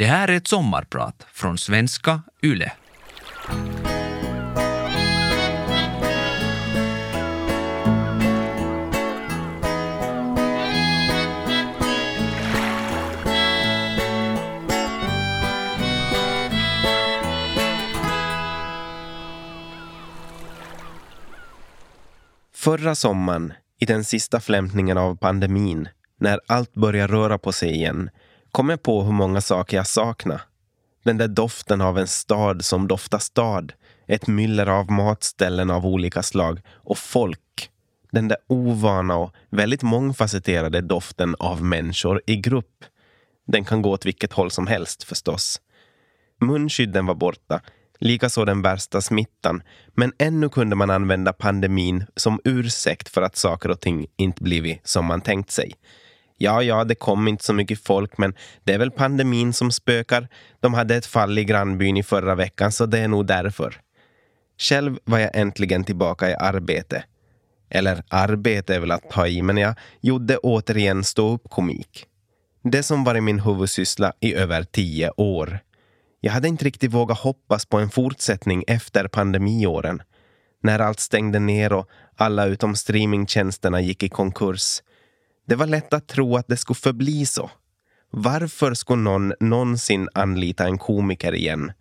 Det här är ett sommarprat från svenska YLE. Förra sommaren, i den sista flämtningen av pandemin, när allt började röra på sig igen, kom jag på hur många saker jag saknar. Den där doften av en stad som doftar stad, ett myller av matställen av olika slag och folk. Den där ovana och väldigt mångfacetterade doften av människor i grupp. Den kan gå åt vilket håll som helst förstås. Munskydden var borta, likaså den värsta smittan, men ännu kunde man använda pandemin som ursäkt för att saker och ting inte blivit som man tänkt sig. Ja, ja, det kom inte så mycket folk, men det är väl pandemin som spökar. De hade ett fall i grannbyn i förra veckan, så det är nog därför. Själv var jag äntligen tillbaka i arbete. Eller arbete är väl att ta i, men jag gjorde återigen stå upp komik. Det som varit min huvudsyssla i över tio år. Jag hade inte riktigt vågat hoppas på en fortsättning efter pandemiåren. När allt stängde ner och alla utom streamingtjänsterna gick i konkurs. Det var lätt att tro att det skulle förbli så. Varför skulle någon någonsin anlita en komiker igen?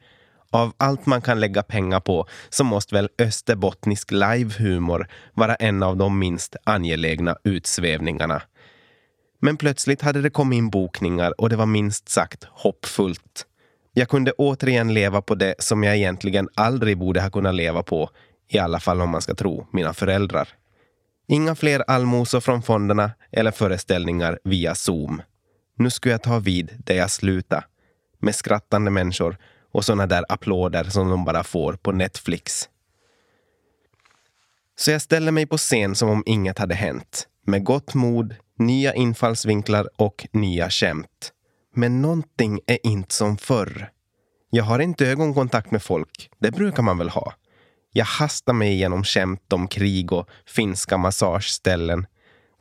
Av allt man kan lägga pengar på så måste väl österbottnisk livehumor vara en av de minst angelägna utsvävningarna. Men plötsligt hade det kommit in bokningar och det var minst sagt hoppfullt. Jag kunde återigen leva på det som jag egentligen aldrig borde ha kunnat leva på, i alla fall om man ska tro mina föräldrar. Inga fler allmosor från fonderna eller föreställningar via Zoom. Nu skulle jag ta vid där jag slutade. Med skrattande människor och såna där applåder som de bara får på Netflix. Så jag ställer mig på scen som om inget hade hänt. Med gott mod, nya infallsvinklar och nya skämt. Men någonting är inte som förr. Jag har inte ögonkontakt med folk. Det brukar man väl ha. Jag hastar mig igenom skämt om krig och finska massageställen.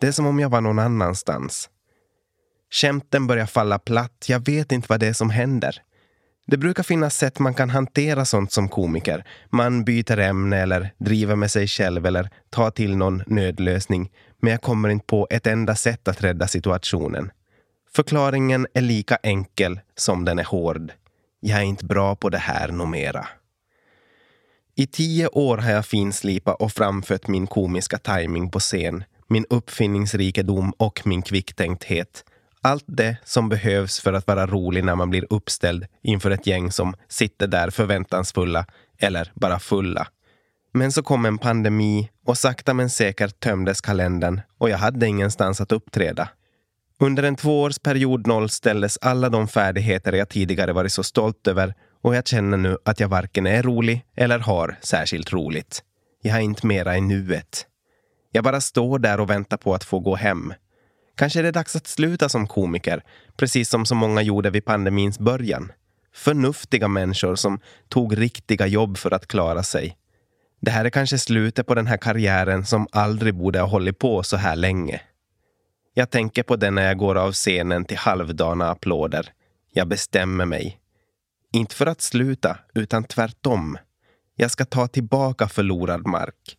Det är som om jag var någon annanstans. Skämten börjar falla platt. Jag vet inte vad det är som händer. Det brukar finnas sätt man kan hantera sånt som komiker. Man byter ämne eller driver med sig själv eller tar till någon nödlösning. Men jag kommer inte på ett enda sätt att rädda situationen. Förklaringen är lika enkel som den är hård. Jag är inte bra på det här mera. I tio år har jag finslipat och framfört min komiska timing på scen, min uppfinningsrikedom och min kvicktänkthet. Allt det som behövs för att vara rolig när man blir uppställd inför ett gäng som sitter där förväntansfulla eller bara fulla. Men så kom en pandemi och sakta men säkert tömdes kalendern och jag hade ingenstans att uppträda. Under en tvåårsperiod nollställdes alla de färdigheter jag tidigare varit så stolt över och jag känner nu att jag varken är rolig eller har särskilt roligt. Jag är inte mera i nuet. Jag bara står där och väntar på att få gå hem. Kanske är det dags att sluta som komiker, precis som så många gjorde vid pandemins början. Förnuftiga människor som tog riktiga jobb för att klara sig. Det här är kanske slutet på den här karriären som aldrig borde ha hållit på så här länge. Jag tänker på det när jag går av scenen till halvdana applåder. Jag bestämmer mig. Inte för att sluta, utan tvärtom. Jag ska ta tillbaka förlorad mark.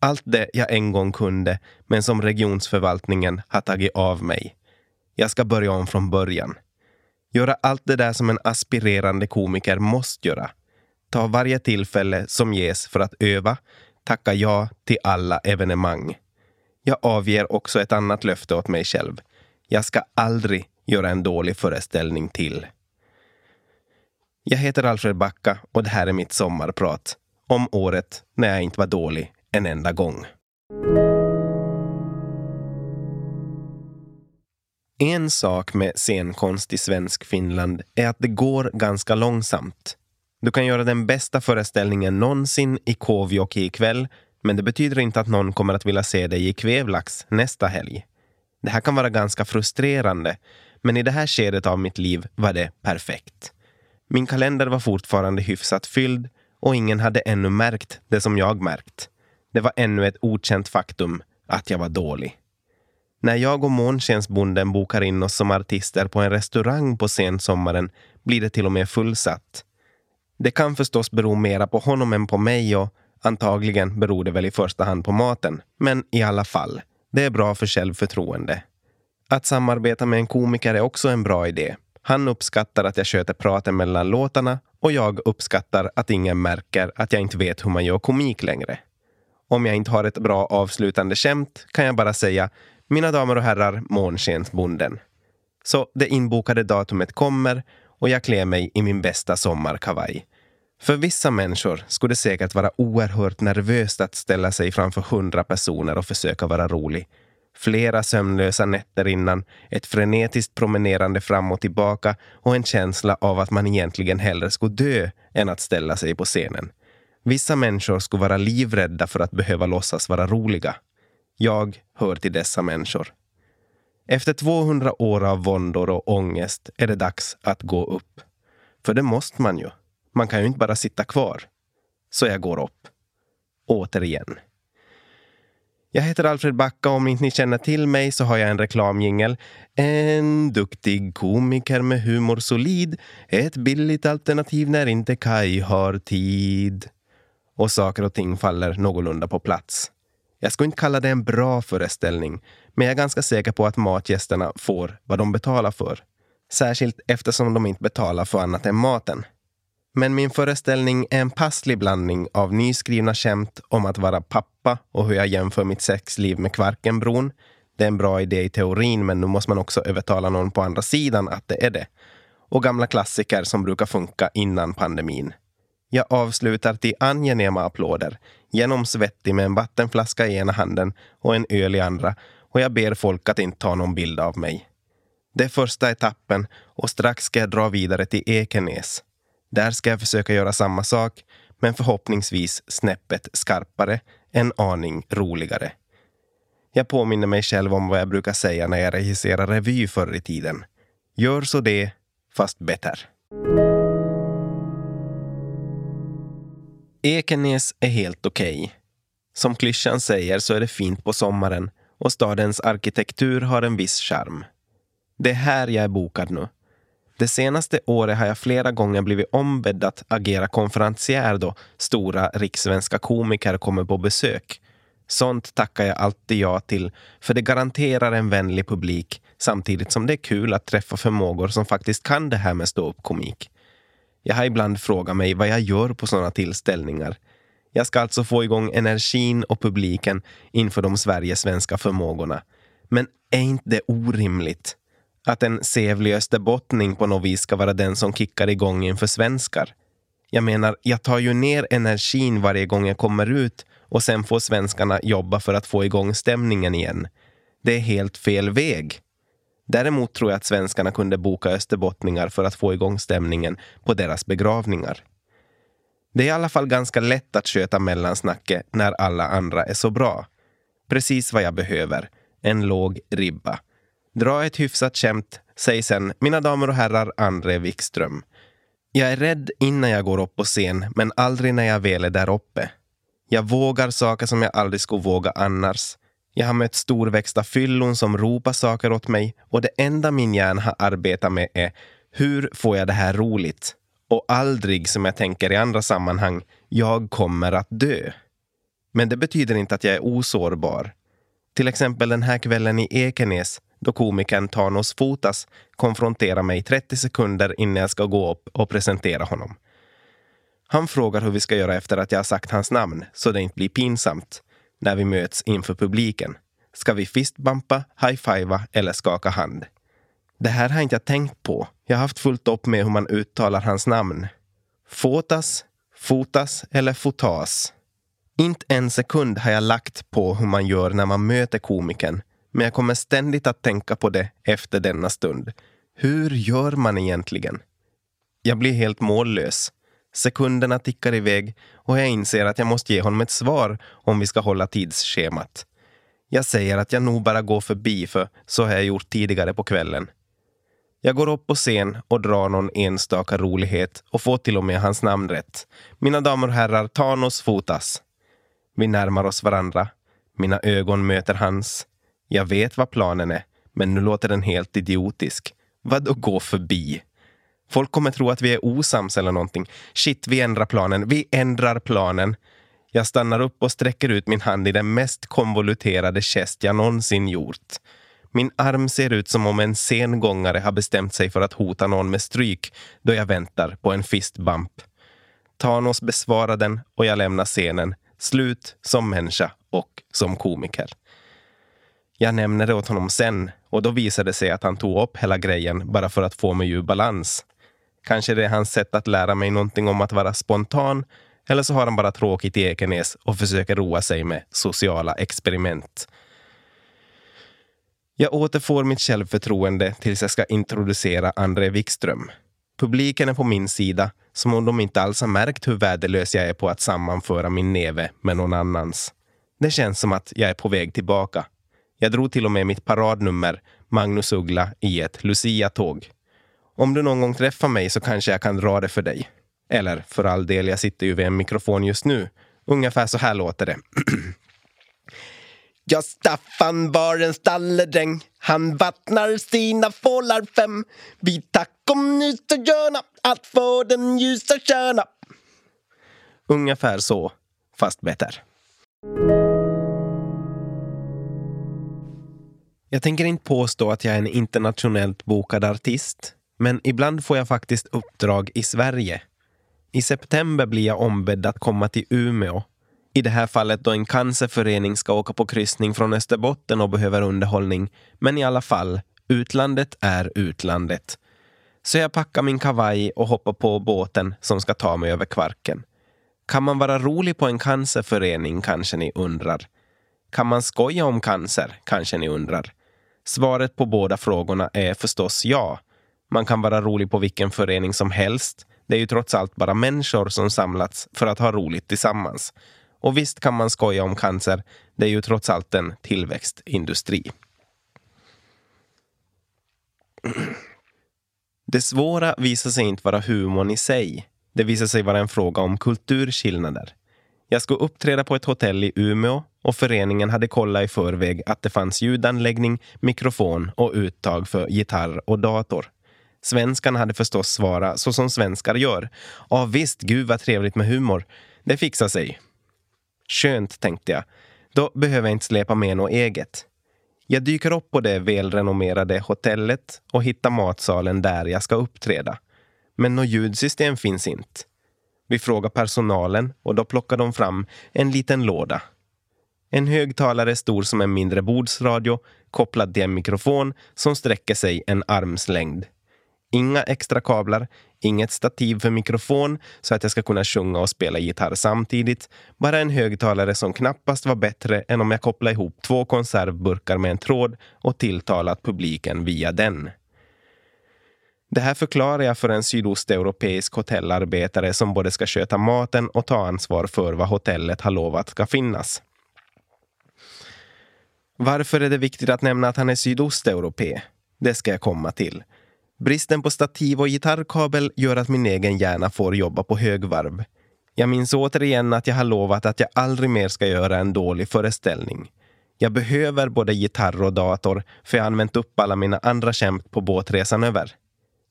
Allt det jag en gång kunde, men som regionsförvaltningen har tagit av mig. Jag ska börja om från början. Göra allt det där som en aspirerande komiker måste göra. Ta varje tillfälle som ges för att öva, tacka ja till alla evenemang. Jag avger också ett annat löfte åt mig själv. Jag ska aldrig göra en dålig föreställning till. Jag heter Alfred Backa och det här är mitt sommarprat. Om året när jag inte var dålig en enda gång. En sak med scenkonst i svensk Finland är att det går ganska långsamt. Du kan göra den bästa föreställningen någonsin i Kåvjoki ikväll men det betyder inte att någon kommer att vilja se dig i Kvävlax nästa helg. Det här kan vara ganska frustrerande, men i det här skedet av mitt liv var det perfekt. Min kalender var fortfarande hyfsat fylld och ingen hade ännu märkt det som jag märkt. Det var ännu ett okänt faktum att jag var dålig. När jag och Månskensbonden bokar in oss som artister på en restaurang på sensommaren blir det till och med fullsatt. Det kan förstås bero mera på honom än på mig och antagligen beror det väl i första hand på maten. Men i alla fall, det är bra för självförtroende. Att samarbeta med en komiker är också en bra idé. Han uppskattar att jag sköter praten mellan låtarna och jag uppskattar att ingen märker att jag inte vet hur man gör komik längre. Om jag inte har ett bra avslutande skämt kan jag bara säga mina damer och herrar, Månskensbonden. Så det inbokade datumet kommer och jag klär mig i min bästa sommarkavaj. För vissa människor skulle det säkert vara oerhört nervöst att ställa sig framför hundra personer och försöka vara rolig. Flera sömnlösa nätter innan, ett frenetiskt promenerande fram och tillbaka och en känsla av att man egentligen hellre skulle dö än att ställa sig på scenen. Vissa människor skulle vara livrädda för att behöva låtsas vara roliga. Jag hör till dessa människor. Efter 200 år av våndor och ångest är det dags att gå upp. För det måste man ju. Man kan ju inte bara sitta kvar. Så jag går upp. Återigen. Jag heter Alfred Backa och om inte ni känner till mig så har jag en reklamjingel. En duktig komiker med humor solid. Ett billigt alternativ när inte Kai har tid. Och saker och ting faller någorlunda på plats. Jag skulle inte kalla det en bra föreställning, men jag är ganska säker på att matgästerna får vad de betalar för. Särskilt eftersom de inte betalar för annat än maten. Men min föreställning är en passlig blandning av nyskrivna skämt om att vara pappa och hur jag jämför mitt sexliv med Kvarkenbron. Det är en bra idé i teorin, men nu måste man också övertala någon på andra sidan att det är det. Och gamla klassiker som brukar funka innan pandemin. Jag avslutar till angenäma applåder, genomsvettig med en vattenflaska i ena handen och en öl i andra och jag ber folk att inte ta någon bild av mig. Det är första etappen och strax ska jag dra vidare till Ekenäs. Där ska jag försöka göra samma sak, men förhoppningsvis snäppet skarpare, en aning roligare. Jag påminner mig själv om vad jag brukar säga när jag regisserar revy förr i tiden. Gör så det, fast bättre. Ekenäs är helt okej. Okay. Som klyschan säger så är det fint på sommaren och stadens arkitektur har en viss charm. Det är här jag är bokad nu. Det senaste året har jag flera gånger blivit ombedd att agera konferencier då stora rikssvenska komiker kommer på besök. Sånt tackar jag alltid ja till, för det garanterar en vänlig publik samtidigt som det är kul att träffa förmågor som faktiskt kan det här med ståuppkomik. Jag har ibland frågat mig vad jag gör på sådana tillställningar. Jag ska alltså få igång energin och publiken inför de Sverigesvenska förmågorna. Men är inte det orimligt? Att en sävlig österbottning på något vis ska vara den som kickar igång inför svenskar. Jag menar, jag tar ju ner energin varje gång jag kommer ut och sen får svenskarna jobba för att få igång stämningen igen. Det är helt fel väg. Däremot tror jag att svenskarna kunde boka österbottningar för att få igång stämningen på deras begravningar. Det är i alla fall ganska lätt att sköta mellansnacket när alla andra är så bra. Precis vad jag behöver. En låg ribba. Dra ett hyfsat skämt, säg sen mina damer och herrar André Wikström. Jag är rädd innan jag går upp på scen, men aldrig när jag väl är där uppe. Jag vågar saker som jag aldrig skulle våga annars. Jag har mött storväxta fyllon som ropar saker åt mig och det enda min hjärna har arbetat med är hur får jag det här roligt? Och aldrig, som jag tänker i andra sammanhang, jag kommer att dö. Men det betyder inte att jag är osårbar. Till exempel den här kvällen i Ekenäs då komikern Thanos Fotas konfronterar mig 30 sekunder innan jag ska gå upp och presentera honom. Han frågar hur vi ska göra efter att jag har sagt hans namn så det inte blir pinsamt när vi möts inför publiken. Ska vi fistbumpa, high-fivea eller skaka hand? Det här har inte jag tänkt på. Jag har haft fullt upp med hur man uttalar hans namn. Fotas, Fotas eller Fotas. Inte en sekund har jag lagt på hur man gör när man möter komikern. Men jag kommer ständigt att tänka på det efter denna stund. Hur gör man egentligen? Jag blir helt mållös. Sekunderna tickar iväg och jag inser att jag måste ge honom ett svar om vi ska hålla tidsschemat. Jag säger att jag nog bara går förbi för så har jag gjort tidigare på kvällen. Jag går upp på scen och drar någon enstaka rolighet och får till och med hans namn rätt. Mina damer och herrar, Thanos Fotas. Vi närmar oss varandra. Mina ögon möter hans. Jag vet vad planen är, men nu låter den helt idiotisk. Vad då gå förbi? Folk kommer tro att vi är osams eller någonting. Shit, vi ändrar planen. Vi ändrar planen. Jag stannar upp och sträcker ut min hand i den mest konvoluterade gest jag någonsin gjort. Min arm ser ut som om en sengångare har bestämt sig för att hota någon med stryk då jag väntar på en fistbump. Thanos besvarar den och jag lämnar scenen. Slut som människa och som komiker. Jag nämner det åt honom sen och då visade det sig att han tog upp hela grejen bara för att få mig ur balans. Kanske det är hans sätt att lära mig någonting om att vara spontan eller så har han bara tråkigt i Ekenäs och försöker roa sig med sociala experiment. Jag återfår mitt självförtroende tills jag ska introducera André Wikström. Publiken är på min sida, som om de inte alls har märkt hur värdelös jag är på att sammanföra min neve med någon annans. Det känns som att jag är på väg tillbaka. Jag drog till och med mitt paradnummer, Magnus Uggla, i ett Lucia-tåg. Om du någon gång träffar mig så kanske jag kan dra det för dig. Eller för all del, jag sitter ju vid en mikrofon just nu. Ungefär så här låter det. Ja, Staffan var en stalledräng. Han vattnar sina fålar fem. Vi tackom nu så gärna att få den ljusa kärna Ungefär så, fast bättre. Jag tänker inte påstå att jag är en internationellt bokad artist. Men ibland får jag faktiskt uppdrag i Sverige. I september blir jag ombedd att komma till Umeå. I det här fallet då en cancerförening ska åka på kryssning från Österbotten och behöver underhållning. Men i alla fall, utlandet är utlandet. Så jag packar min kavaj och hoppar på båten som ska ta mig över Kvarken. Kan man vara rolig på en cancerförening, kanske ni undrar? Kan man skoja om cancer, kanske ni undrar? Svaret på båda frågorna är förstås ja. Man kan vara rolig på vilken förening som helst. Det är ju trots allt bara människor som samlats för att ha roligt tillsammans. Och visst kan man skoja om cancer. Det är ju trots allt en tillväxtindustri. Det svåra visar sig inte vara humorn i sig. Det visar sig vara en fråga om kulturskillnader. Jag skulle uppträda på ett hotell i Umeå och föreningen hade kollat i förväg att det fanns ljudanläggning, mikrofon och uttag för gitarr och dator. Svenskarna hade förstås svarat så som svenskar gör. Ja visst, gud vad trevligt med humor. Det fixar sig. Skönt, tänkte jag. Då behöver jag inte släpa med något eget. Jag dyker upp på det välrenommerade hotellet och hittar matsalen där jag ska uppträda. Men något ljudsystem finns inte. Vi frågar personalen och då plockar de fram en liten låda. En högtalare stor som en mindre bordsradio kopplad till en mikrofon som sträcker sig en armslängd. Inga extra kablar, inget stativ för mikrofon så att jag ska kunna sjunga och spela gitarr samtidigt. Bara en högtalare som knappast var bättre än om jag kopplade ihop två konservburkar med en tråd och tilltalat publiken via den. Det här förklarar jag för en sydosteuropeisk hotellarbetare som både ska sköta maten och ta ansvar för vad hotellet har lovat ska finnas. Varför är det viktigt att nämna att han är sydosteuropé? Det ska jag komma till. Bristen på stativ och gitarrkabel gör att min egen hjärna får jobba på högvarv. Jag minns återigen att jag har lovat att jag aldrig mer ska göra en dålig föreställning. Jag behöver både gitarr och dator för jag har använt upp alla mina andra skämt på båtresan över.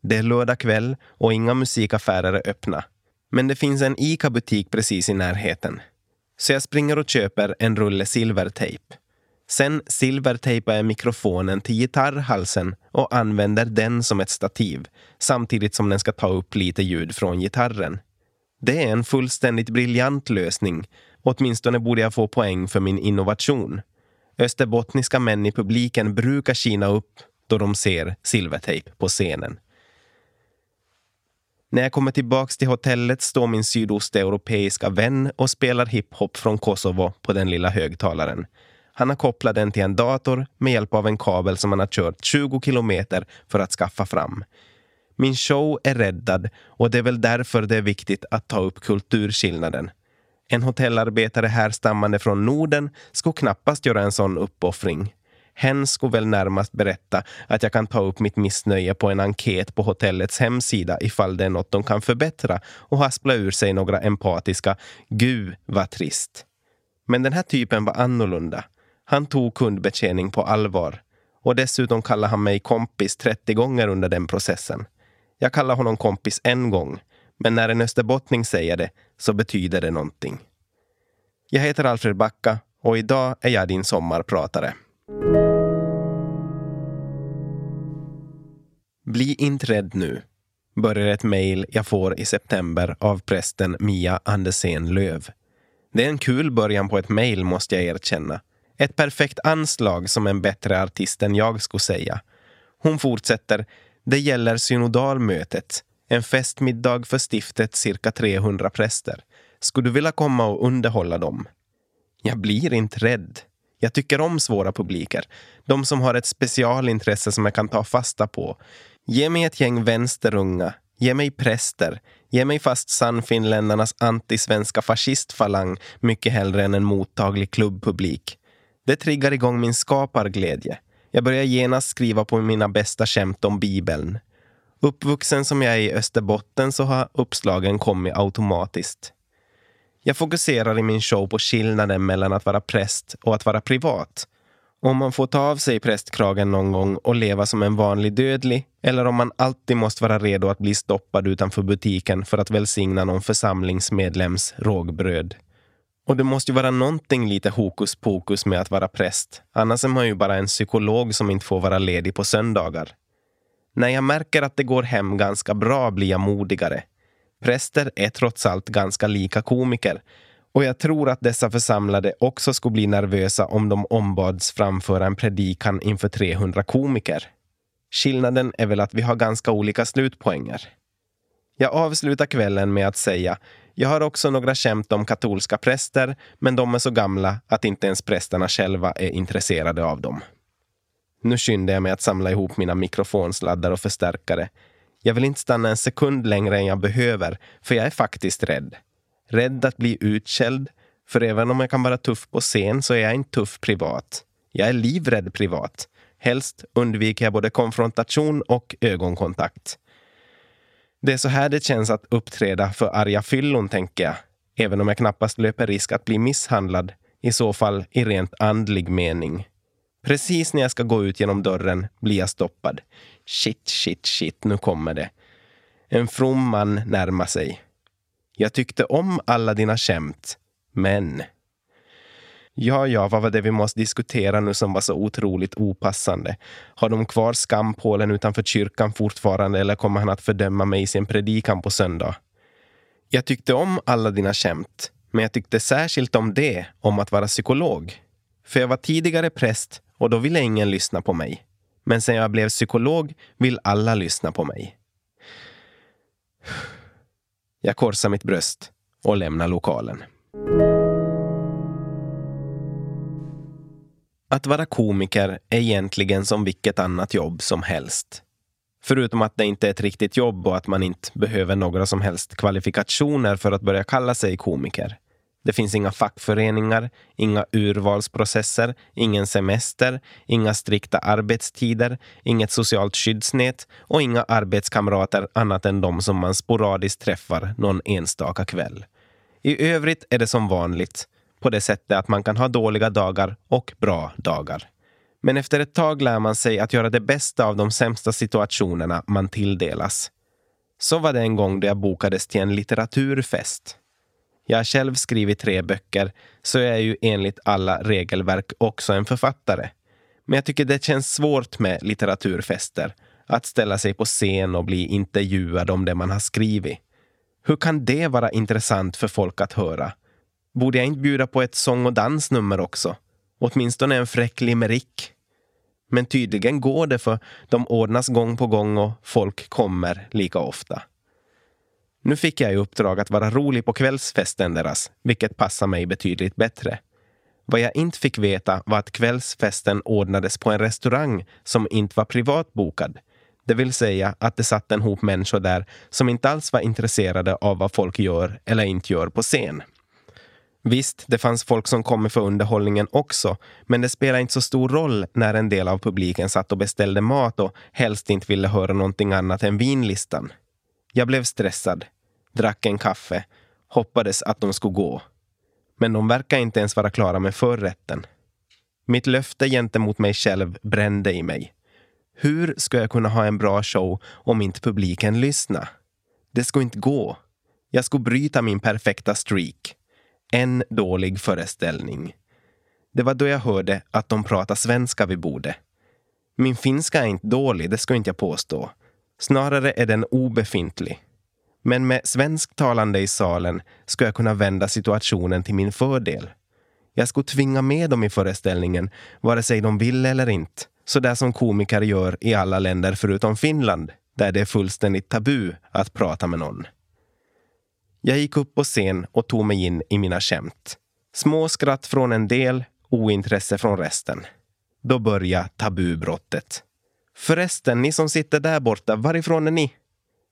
Det är lördag kväll och inga musikaffärer är öppna. Men det finns en ICA-butik precis i närheten. Så jag springer och köper en rulle silvertejp. Sen silvertejpar jag mikrofonen till gitarrhalsen och använder den som ett stativ samtidigt som den ska ta upp lite ljud från gitarren. Det är en fullständigt briljant lösning. Åtminstone borde jag få poäng för min innovation. Österbottniska män i publiken brukar kina upp då de ser silvertejp på scenen. När jag kommer tillbaks till hotellet står min sydosteuropeiska vän och spelar hiphop från Kosovo på den lilla högtalaren. Han har kopplat den till en dator med hjälp av en kabel som han har kört 20 kilometer för att skaffa fram. Min show är räddad och det är väl därför det är viktigt att ta upp kulturskillnaden. En hotellarbetare härstammande från Norden skulle knappast göra en sån uppoffring. Hen skulle väl närmast berätta att jag kan ta upp mitt missnöje på en enkät på hotellets hemsida ifall det är något de kan förbättra och haspla ur sig några empatiska “Gud vad trist”. Men den här typen var annorlunda. Han tog kundbetjäning på allvar. Och dessutom kallade han mig kompis 30 gånger under den processen. Jag kallade honom kompis en gång, men när en österbottning säger det så betyder det någonting. Jag heter Alfred Backa och idag är jag din sommarpratare. Bli inte rädd nu, börjar ett mejl jag får i september av prästen Mia Andersén Löv. Det är en kul början på ett mejl måste jag erkänna. Ett perfekt anslag som en bättre artist än jag skulle säga. Hon fortsätter. Det gäller synodalmötet. En festmiddag för stiftet cirka 300 präster. Skulle du vilja komma och underhålla dem? Jag blir inte rädd. Jag tycker om svåra publiker. De som har ett specialintresse som jag kan ta fasta på. Ge mig ett gäng vänsterunga. Ge mig präster. Ge mig fast Sannfinländarnas antisvenska fascistfalang mycket hellre än en mottaglig klubbpublik. Det triggar igång min skaparglädje. Jag börjar genast skriva på mina bästa skämt om Bibeln. Uppvuxen som jag är i Österbotten så har uppslagen kommit automatiskt. Jag fokuserar i min show på skillnaden mellan att vara präst och att vara privat. Om man får ta av sig prästkragen någon gång och leva som en vanlig dödlig eller om man alltid måste vara redo att bli stoppad utanför butiken för att välsigna någon församlingsmedlems rågbröd. Och det måste ju vara någonting lite hokus pokus med att vara präst. Annars är man ju bara en psykolog som inte får vara ledig på söndagar. När jag märker att det går hem ganska bra blir jag modigare. Präster är trots allt ganska lika komiker och jag tror att dessa församlade också skulle bli nervösa om de ombads framföra en predikan inför 300 komiker. Skillnaden är väl att vi har ganska olika slutpoänger. Jag avslutar kvällen med att säga jag har också några skämt om katolska präster, men de är så gamla att inte ens prästerna själva är intresserade av dem. Nu skyndar jag mig att samla ihop mina mikrofonsladdar och förstärkare. Jag vill inte stanna en sekund längre än jag behöver, för jag är faktiskt rädd. Rädd att bli utkälld, för även om jag kan vara tuff på scen så är jag inte tuff privat. Jag är livrädd privat. Helst undviker jag både konfrontation och ögonkontakt. Det är så här det känns att uppträda för arga fyllon, tänker jag. Även om jag knappast löper risk att bli misshandlad, i så fall i rent andlig mening. Precis när jag ska gå ut genom dörren blir jag stoppad. Shit, shit, shit, nu kommer det. En from man närmar sig. Jag tyckte om alla dina skämt, men... Ja, ja, vad var det vi måste diskutera nu som var så otroligt opassande? Har de kvar skampålen utanför kyrkan fortfarande eller kommer han att fördöma mig i sin predikan på söndag? Jag tyckte om alla dina skämt, men jag tyckte särskilt om det, om att vara psykolog. För jag var tidigare präst och då ville ingen lyssna på mig. Men sen jag blev psykolog vill alla lyssna på mig. Jag korsar mitt bröst och lämnar lokalen. Att vara komiker är egentligen som vilket annat jobb som helst. Förutom att det inte är ett riktigt jobb och att man inte behöver några som helst kvalifikationer för att börja kalla sig komiker. Det finns inga fackföreningar, inga urvalsprocesser, ingen semester, inga strikta arbetstider, inget socialt skyddsnät och inga arbetskamrater annat än de som man sporadiskt träffar någon enstaka kväll. I övrigt är det som vanligt, på det sättet att man kan ha dåliga dagar och bra dagar. Men efter ett tag lär man sig att göra det bästa av de sämsta situationerna man tilldelas. Så var det en gång då jag bokades till en litteraturfest. Jag har själv skrivit tre böcker, så jag är ju enligt alla regelverk också en författare. Men jag tycker det känns svårt med litteraturfester. Att ställa sig på scen och bli intervjuad om det man har skrivit. Hur kan det vara intressant för folk att höra? Borde jag inte bjuda på ett sång och dansnummer också? Åtminstone en fräck limerick. Men tydligen går det för de ordnas gång på gång och folk kommer lika ofta. Nu fick jag i uppdrag att vara rolig på kvällsfesten deras, vilket passar mig betydligt bättre. Vad jag inte fick veta var att kvällsfesten ordnades på en restaurang som inte var privatbokad. Det vill säga att det satt en hop människor där som inte alls var intresserade av vad folk gör eller inte gör på scen. Visst, det fanns folk som kom för underhållningen också, men det spelade inte så stor roll när en del av publiken satt och beställde mat och helst inte ville höra någonting annat än vinlistan. Jag blev stressad drack en kaffe, hoppades att de skulle gå. Men de verkar inte ens vara klara med förrätten. Mitt löfte gentemot mig själv brände i mig. Hur ska jag kunna ha en bra show om inte publiken lyssnar? Det skulle inte gå. Jag skulle bryta min perfekta streak. En dålig föreställning. Det var då jag hörde att de pratade svenska vid bordet. Min finska är inte dålig, det ska inte jag påstå. Snarare är den obefintlig. Men med svensktalande i salen ska jag kunna vända situationen till min fördel. Jag skulle tvinga med dem i föreställningen, vare sig de vill eller inte. Så där som komiker gör i alla länder förutom Finland, där det är fullständigt tabu att prata med någon. Jag gick upp på scen och tog mig in i mina skämt. Små skratt från en del, ointresse från resten. Då började tabubrottet. Förresten, ni som sitter där borta, varifrån är ni?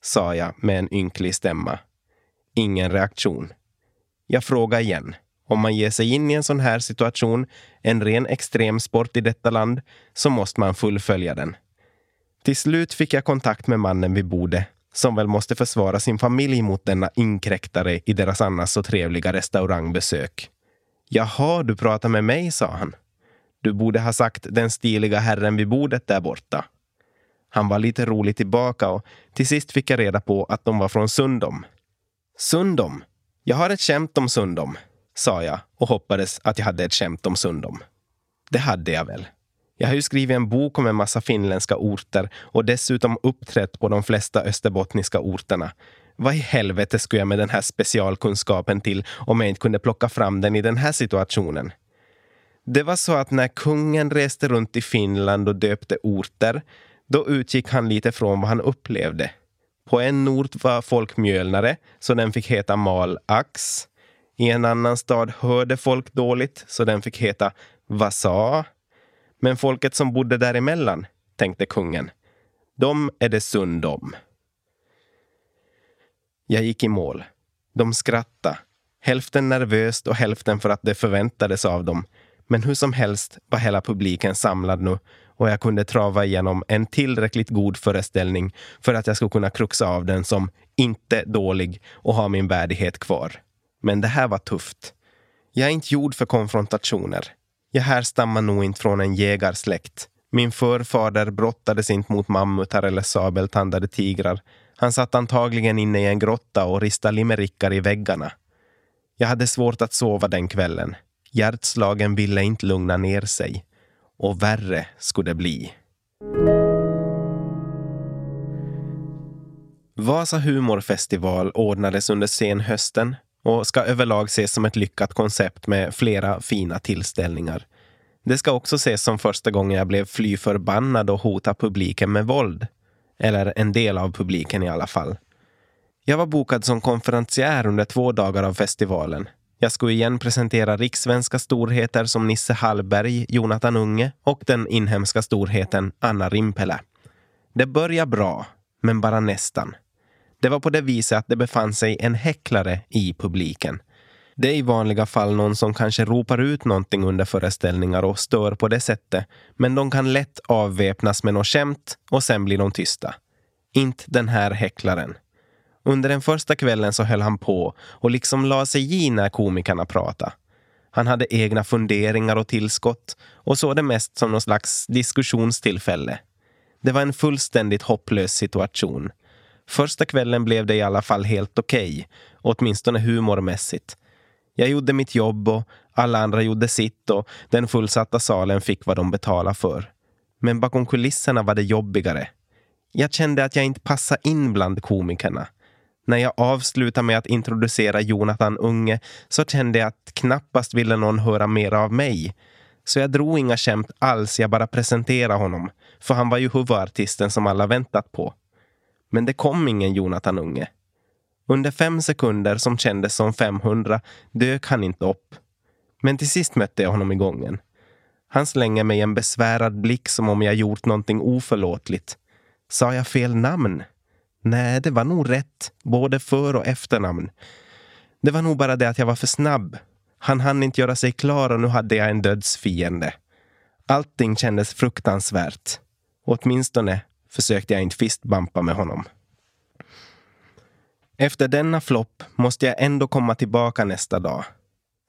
sa jag med en ynklig stämma. Ingen reaktion. Jag frågar igen. Om man ger sig in i en sån här situation, en ren extremsport i detta land, så måste man fullfölja den. Till slut fick jag kontakt med mannen vid bordet som väl måste försvara sin familj mot denna inkräktare i deras annars så trevliga restaurangbesök. Jaha, du pratar med mig, sa han. Du borde ha sagt den stiliga herren vid bordet där borta. Han var lite rolig tillbaka och till sist fick jag reda på att de var från Sundom. Sundom? Jag har ett skämt om Sundom, sa jag och hoppades att jag hade ett skämt om Sundom. Det hade jag väl. Jag har ju skrivit en bok om en massa finländska orter och dessutom uppträtt på de flesta österbottniska orterna. Vad i helvete skulle jag med den här specialkunskapen till om jag inte kunde plocka fram den i den här situationen? Det var så att när kungen reste runt i Finland och döpte orter, då utgick han lite från vad han upplevde. På en ort var folk mjölnare, så den fick heta Malax. I en annan stad hörde folk dåligt, så den fick heta Vasa. Men folket som bodde däremellan, tänkte kungen, de är det sund om. Jag gick i mål. De skrattade. Hälften nervöst och hälften för att det förväntades av dem. Men hur som helst var hela publiken samlad nu och jag kunde trava igenom en tillräckligt god föreställning för att jag skulle kunna kruxa av den som inte dålig och ha min värdighet kvar. Men det här var tufft. Jag är inte gjord för konfrontationer. Jag härstammar nog inte från en jägarsläkt. Min förfader brottades inte mot mammutar eller sabeltandade tigrar. Han satt antagligen inne i en grotta och ristade limerickar i väggarna. Jag hade svårt att sova den kvällen. Hjärtslagen ville inte lugna ner sig. Och värre skulle det bli. Vasa humorfestival ordnades under senhösten och ska överlag ses som ett lyckat koncept med flera fina tillställningar. Det ska också ses som första gången jag blev fly förbannad och hota publiken med våld. Eller en del av publiken i alla fall. Jag var bokad som konferencier under två dagar av festivalen. Jag skulle igen presentera rikssvenska storheter som Nisse Hallberg, Jonathan Unge och den inhemska storheten Anna Rimpelä. Det började bra, men bara nästan. Det var på det viset att det befann sig en häcklare i publiken. Det är i vanliga fall någon som kanske ropar ut någonting under föreställningar och stör på det sättet. Men de kan lätt avväpnas med något skämt och sen blir de tysta. Inte den här häcklaren. Under den första kvällen så höll han på och liksom la sig i när komikerna pratade. Han hade egna funderingar och tillskott och såg det mest som någon slags diskussionstillfälle. Det var en fullständigt hopplös situation. Första kvällen blev det i alla fall helt okej, okay, åtminstone humormässigt. Jag gjorde mitt jobb och alla andra gjorde sitt och den fullsatta salen fick vad de betalade för. Men bakom kulisserna var det jobbigare. Jag kände att jag inte passade in bland komikerna. När jag avslutade med att introducera Jonathan Unge så kände jag att knappast ville någon höra mer av mig. Så jag drog inga skämt alls, jag bara presenterade honom. För han var ju huvudartisten som alla väntat på. Men det kom ingen Jonathan Unge. Under fem sekunder som kändes som 500 dök han inte upp. Men till sist mötte jag honom i gången. Han slänger mig en besvärad blick som om jag gjort någonting oförlåtligt. Sa jag fel namn? Nej, det var nog rätt. Både för och efternamn. Det var nog bara det att jag var för snabb. Han hann inte göra sig klar och nu hade jag en dödsfiende. Allting kändes fruktansvärt. Åtminstone försökte jag inte fistbampa med honom. Efter denna flopp måste jag ändå komma tillbaka nästa dag.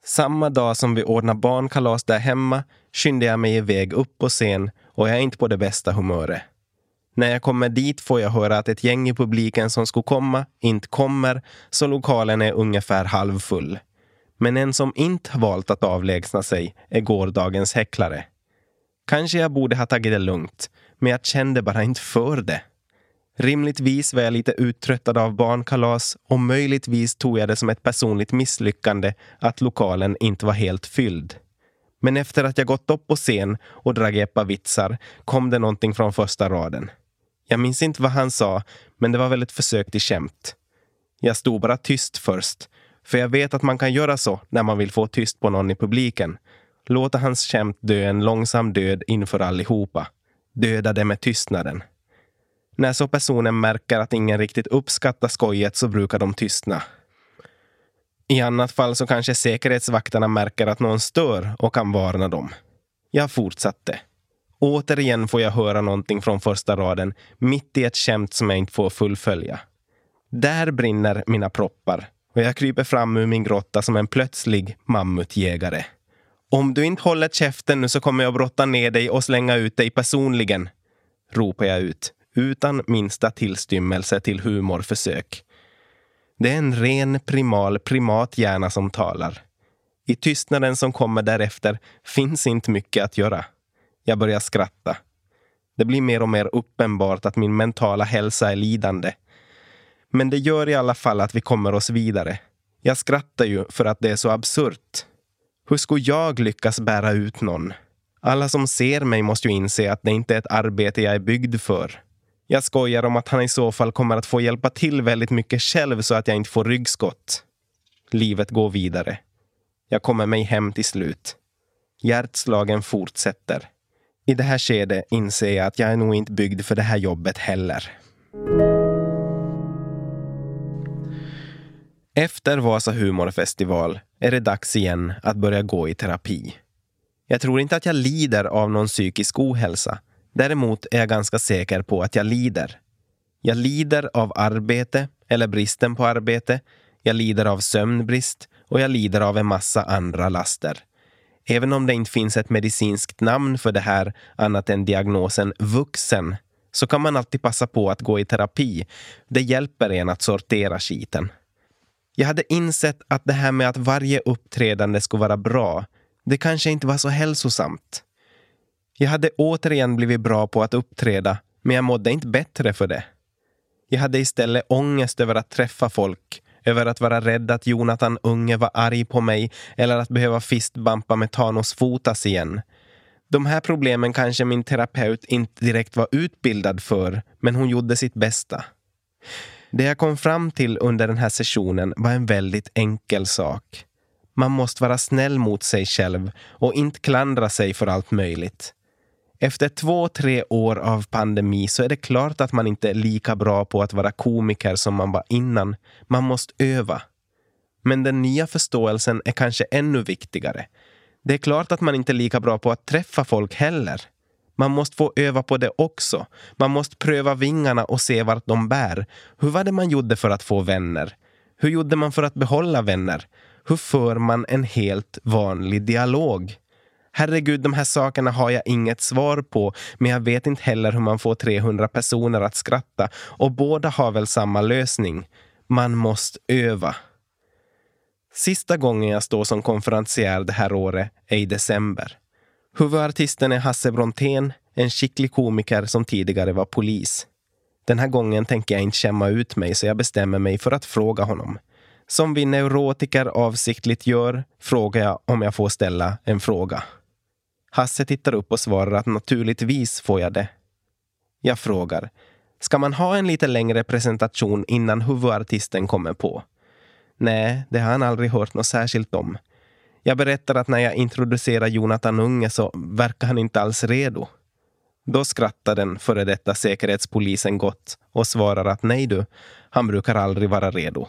Samma dag som vi ordnar barnkalas där hemma skyndar jag mig iväg upp på scen och jag är inte på det bästa humöret. När jag kommer dit får jag höra att ett gäng i publiken som skulle komma inte kommer, så lokalen är ungefär halvfull. Men en som inte valt att avlägsna sig är gårdagens häcklare. Kanske jag borde ha tagit det lugnt, men jag kände bara inte för det. Rimligtvis var jag lite uttröttad av barnkalas och möjligtvis tog jag det som ett personligt misslyckande att lokalen inte var helt fylld. Men efter att jag gått upp på scen och dragit ett par vitsar kom det någonting från första raden. Jag minns inte vad han sa, men det var väl ett försök till skämt. Jag stod bara tyst först, för jag vet att man kan göra så när man vill få tyst på någon i publiken. Låta hans skämt dö en långsam död inför allihopa. Döda det med tystnaden. När så personen märker att ingen riktigt uppskattar skojet så brukar de tystna. I annat fall så kanske säkerhetsvakterna märker att någon stör och kan varna dem. Jag fortsatte. Återigen får jag höra någonting från första raden, mitt i ett skämt som jag inte får fullfölja. Där brinner mina proppar och jag kryper fram ur min grotta som en plötslig mammutjägare. Om du inte håller käften nu så kommer jag brotta ner dig och slänga ut dig personligen, ropar jag ut utan minsta tillstymmelse till humorförsök. Det är en ren primal primathjärna som talar. I tystnaden som kommer därefter finns inte mycket att göra. Jag börjar skratta. Det blir mer och mer uppenbart att min mentala hälsa är lidande. Men det gör i alla fall att vi kommer oss vidare. Jag skrattar ju för att det är så absurt. Hur skulle jag lyckas bära ut någon? Alla som ser mig måste ju inse att det inte är ett arbete jag är byggd för. Jag skojar om att han i så fall kommer att få hjälpa till väldigt mycket själv så att jag inte får ryggskott. Livet går vidare. Jag kommer mig hem till slut. Hjärtslagen fortsätter. I det här skedet inser jag att jag är nog inte byggd för det här jobbet heller. Efter Vasa humorfestival är det dags igen att börja gå i terapi. Jag tror inte att jag lider av någon psykisk ohälsa Däremot är jag ganska säker på att jag lider. Jag lider av arbete eller bristen på arbete. Jag lider av sömnbrist och jag lider av en massa andra laster. Även om det inte finns ett medicinskt namn för det här annat än diagnosen vuxen så kan man alltid passa på att gå i terapi. Det hjälper en att sortera skiten. Jag hade insett att det här med att varje uppträdande skulle vara bra, det kanske inte var så hälsosamt. Jag hade återigen blivit bra på att uppträda, men jag mådde inte bättre för det. Jag hade istället ångest över att träffa folk, över att vara rädd att Jonathan Unge var arg på mig eller att behöva fistbampa med Thanos Fotas igen. De här problemen kanske min terapeut inte direkt var utbildad för, men hon gjorde sitt bästa. Det jag kom fram till under den här sessionen var en väldigt enkel sak. Man måste vara snäll mot sig själv och inte klandra sig för allt möjligt. Efter två, tre år av pandemi så är det klart att man inte är lika bra på att vara komiker som man var innan. Man måste öva. Men den nya förståelsen är kanske ännu viktigare. Det är klart att man inte är lika bra på att träffa folk heller. Man måste få öva på det också. Man måste pröva vingarna och se vart de bär. Hur var det man gjorde för att få vänner? Hur gjorde man för att behålla vänner? Hur för man en helt vanlig dialog? Herregud, de här sakerna har jag inget svar på, men jag vet inte heller hur man får 300 personer att skratta. Och båda har väl samma lösning. Man måste öva. Sista gången jag står som konferencier det här året är i december. Huvudartisten är Hasse Brontén, en skicklig komiker som tidigare var polis. Den här gången tänker jag inte skämma ut mig så jag bestämmer mig för att fråga honom. Som vi neurotiker avsiktligt gör frågar jag om jag får ställa en fråga. Hasse tittar upp och svarar att naturligtvis får jag det. Jag frågar, ska man ha en lite längre presentation innan huvudartisten kommer på? Nej, det har han aldrig hört något särskilt om. Jag berättar att när jag introducerar Jonathan Unge så verkar han inte alls redo. Då skrattar den före detta säkerhetspolisen gott och svarar att nej du, han brukar aldrig vara redo.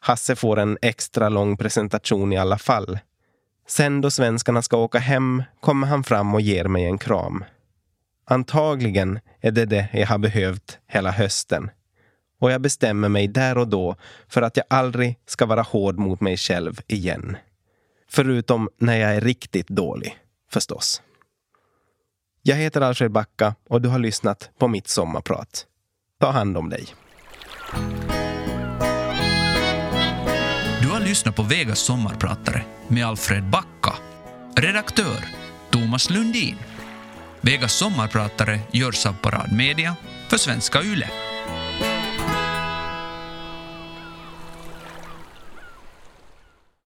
Hasse får en extra lång presentation i alla fall. Sen då svenskarna ska åka hem kommer han fram och ger mig en kram. Antagligen är det det jag har behövt hela hösten. Och jag bestämmer mig där och då för att jag aldrig ska vara hård mot mig själv igen. Förutom när jag är riktigt dålig, förstås. Jag heter Alfred Backa och du har lyssnat på mitt sommarprat. Ta hand om dig. Du har lyssnat på Vegas sommarpratare med Alfred Backa. Redaktör Thomas Lundin. Vegas sommarpratare görs av Parad Media för Svenska Yle.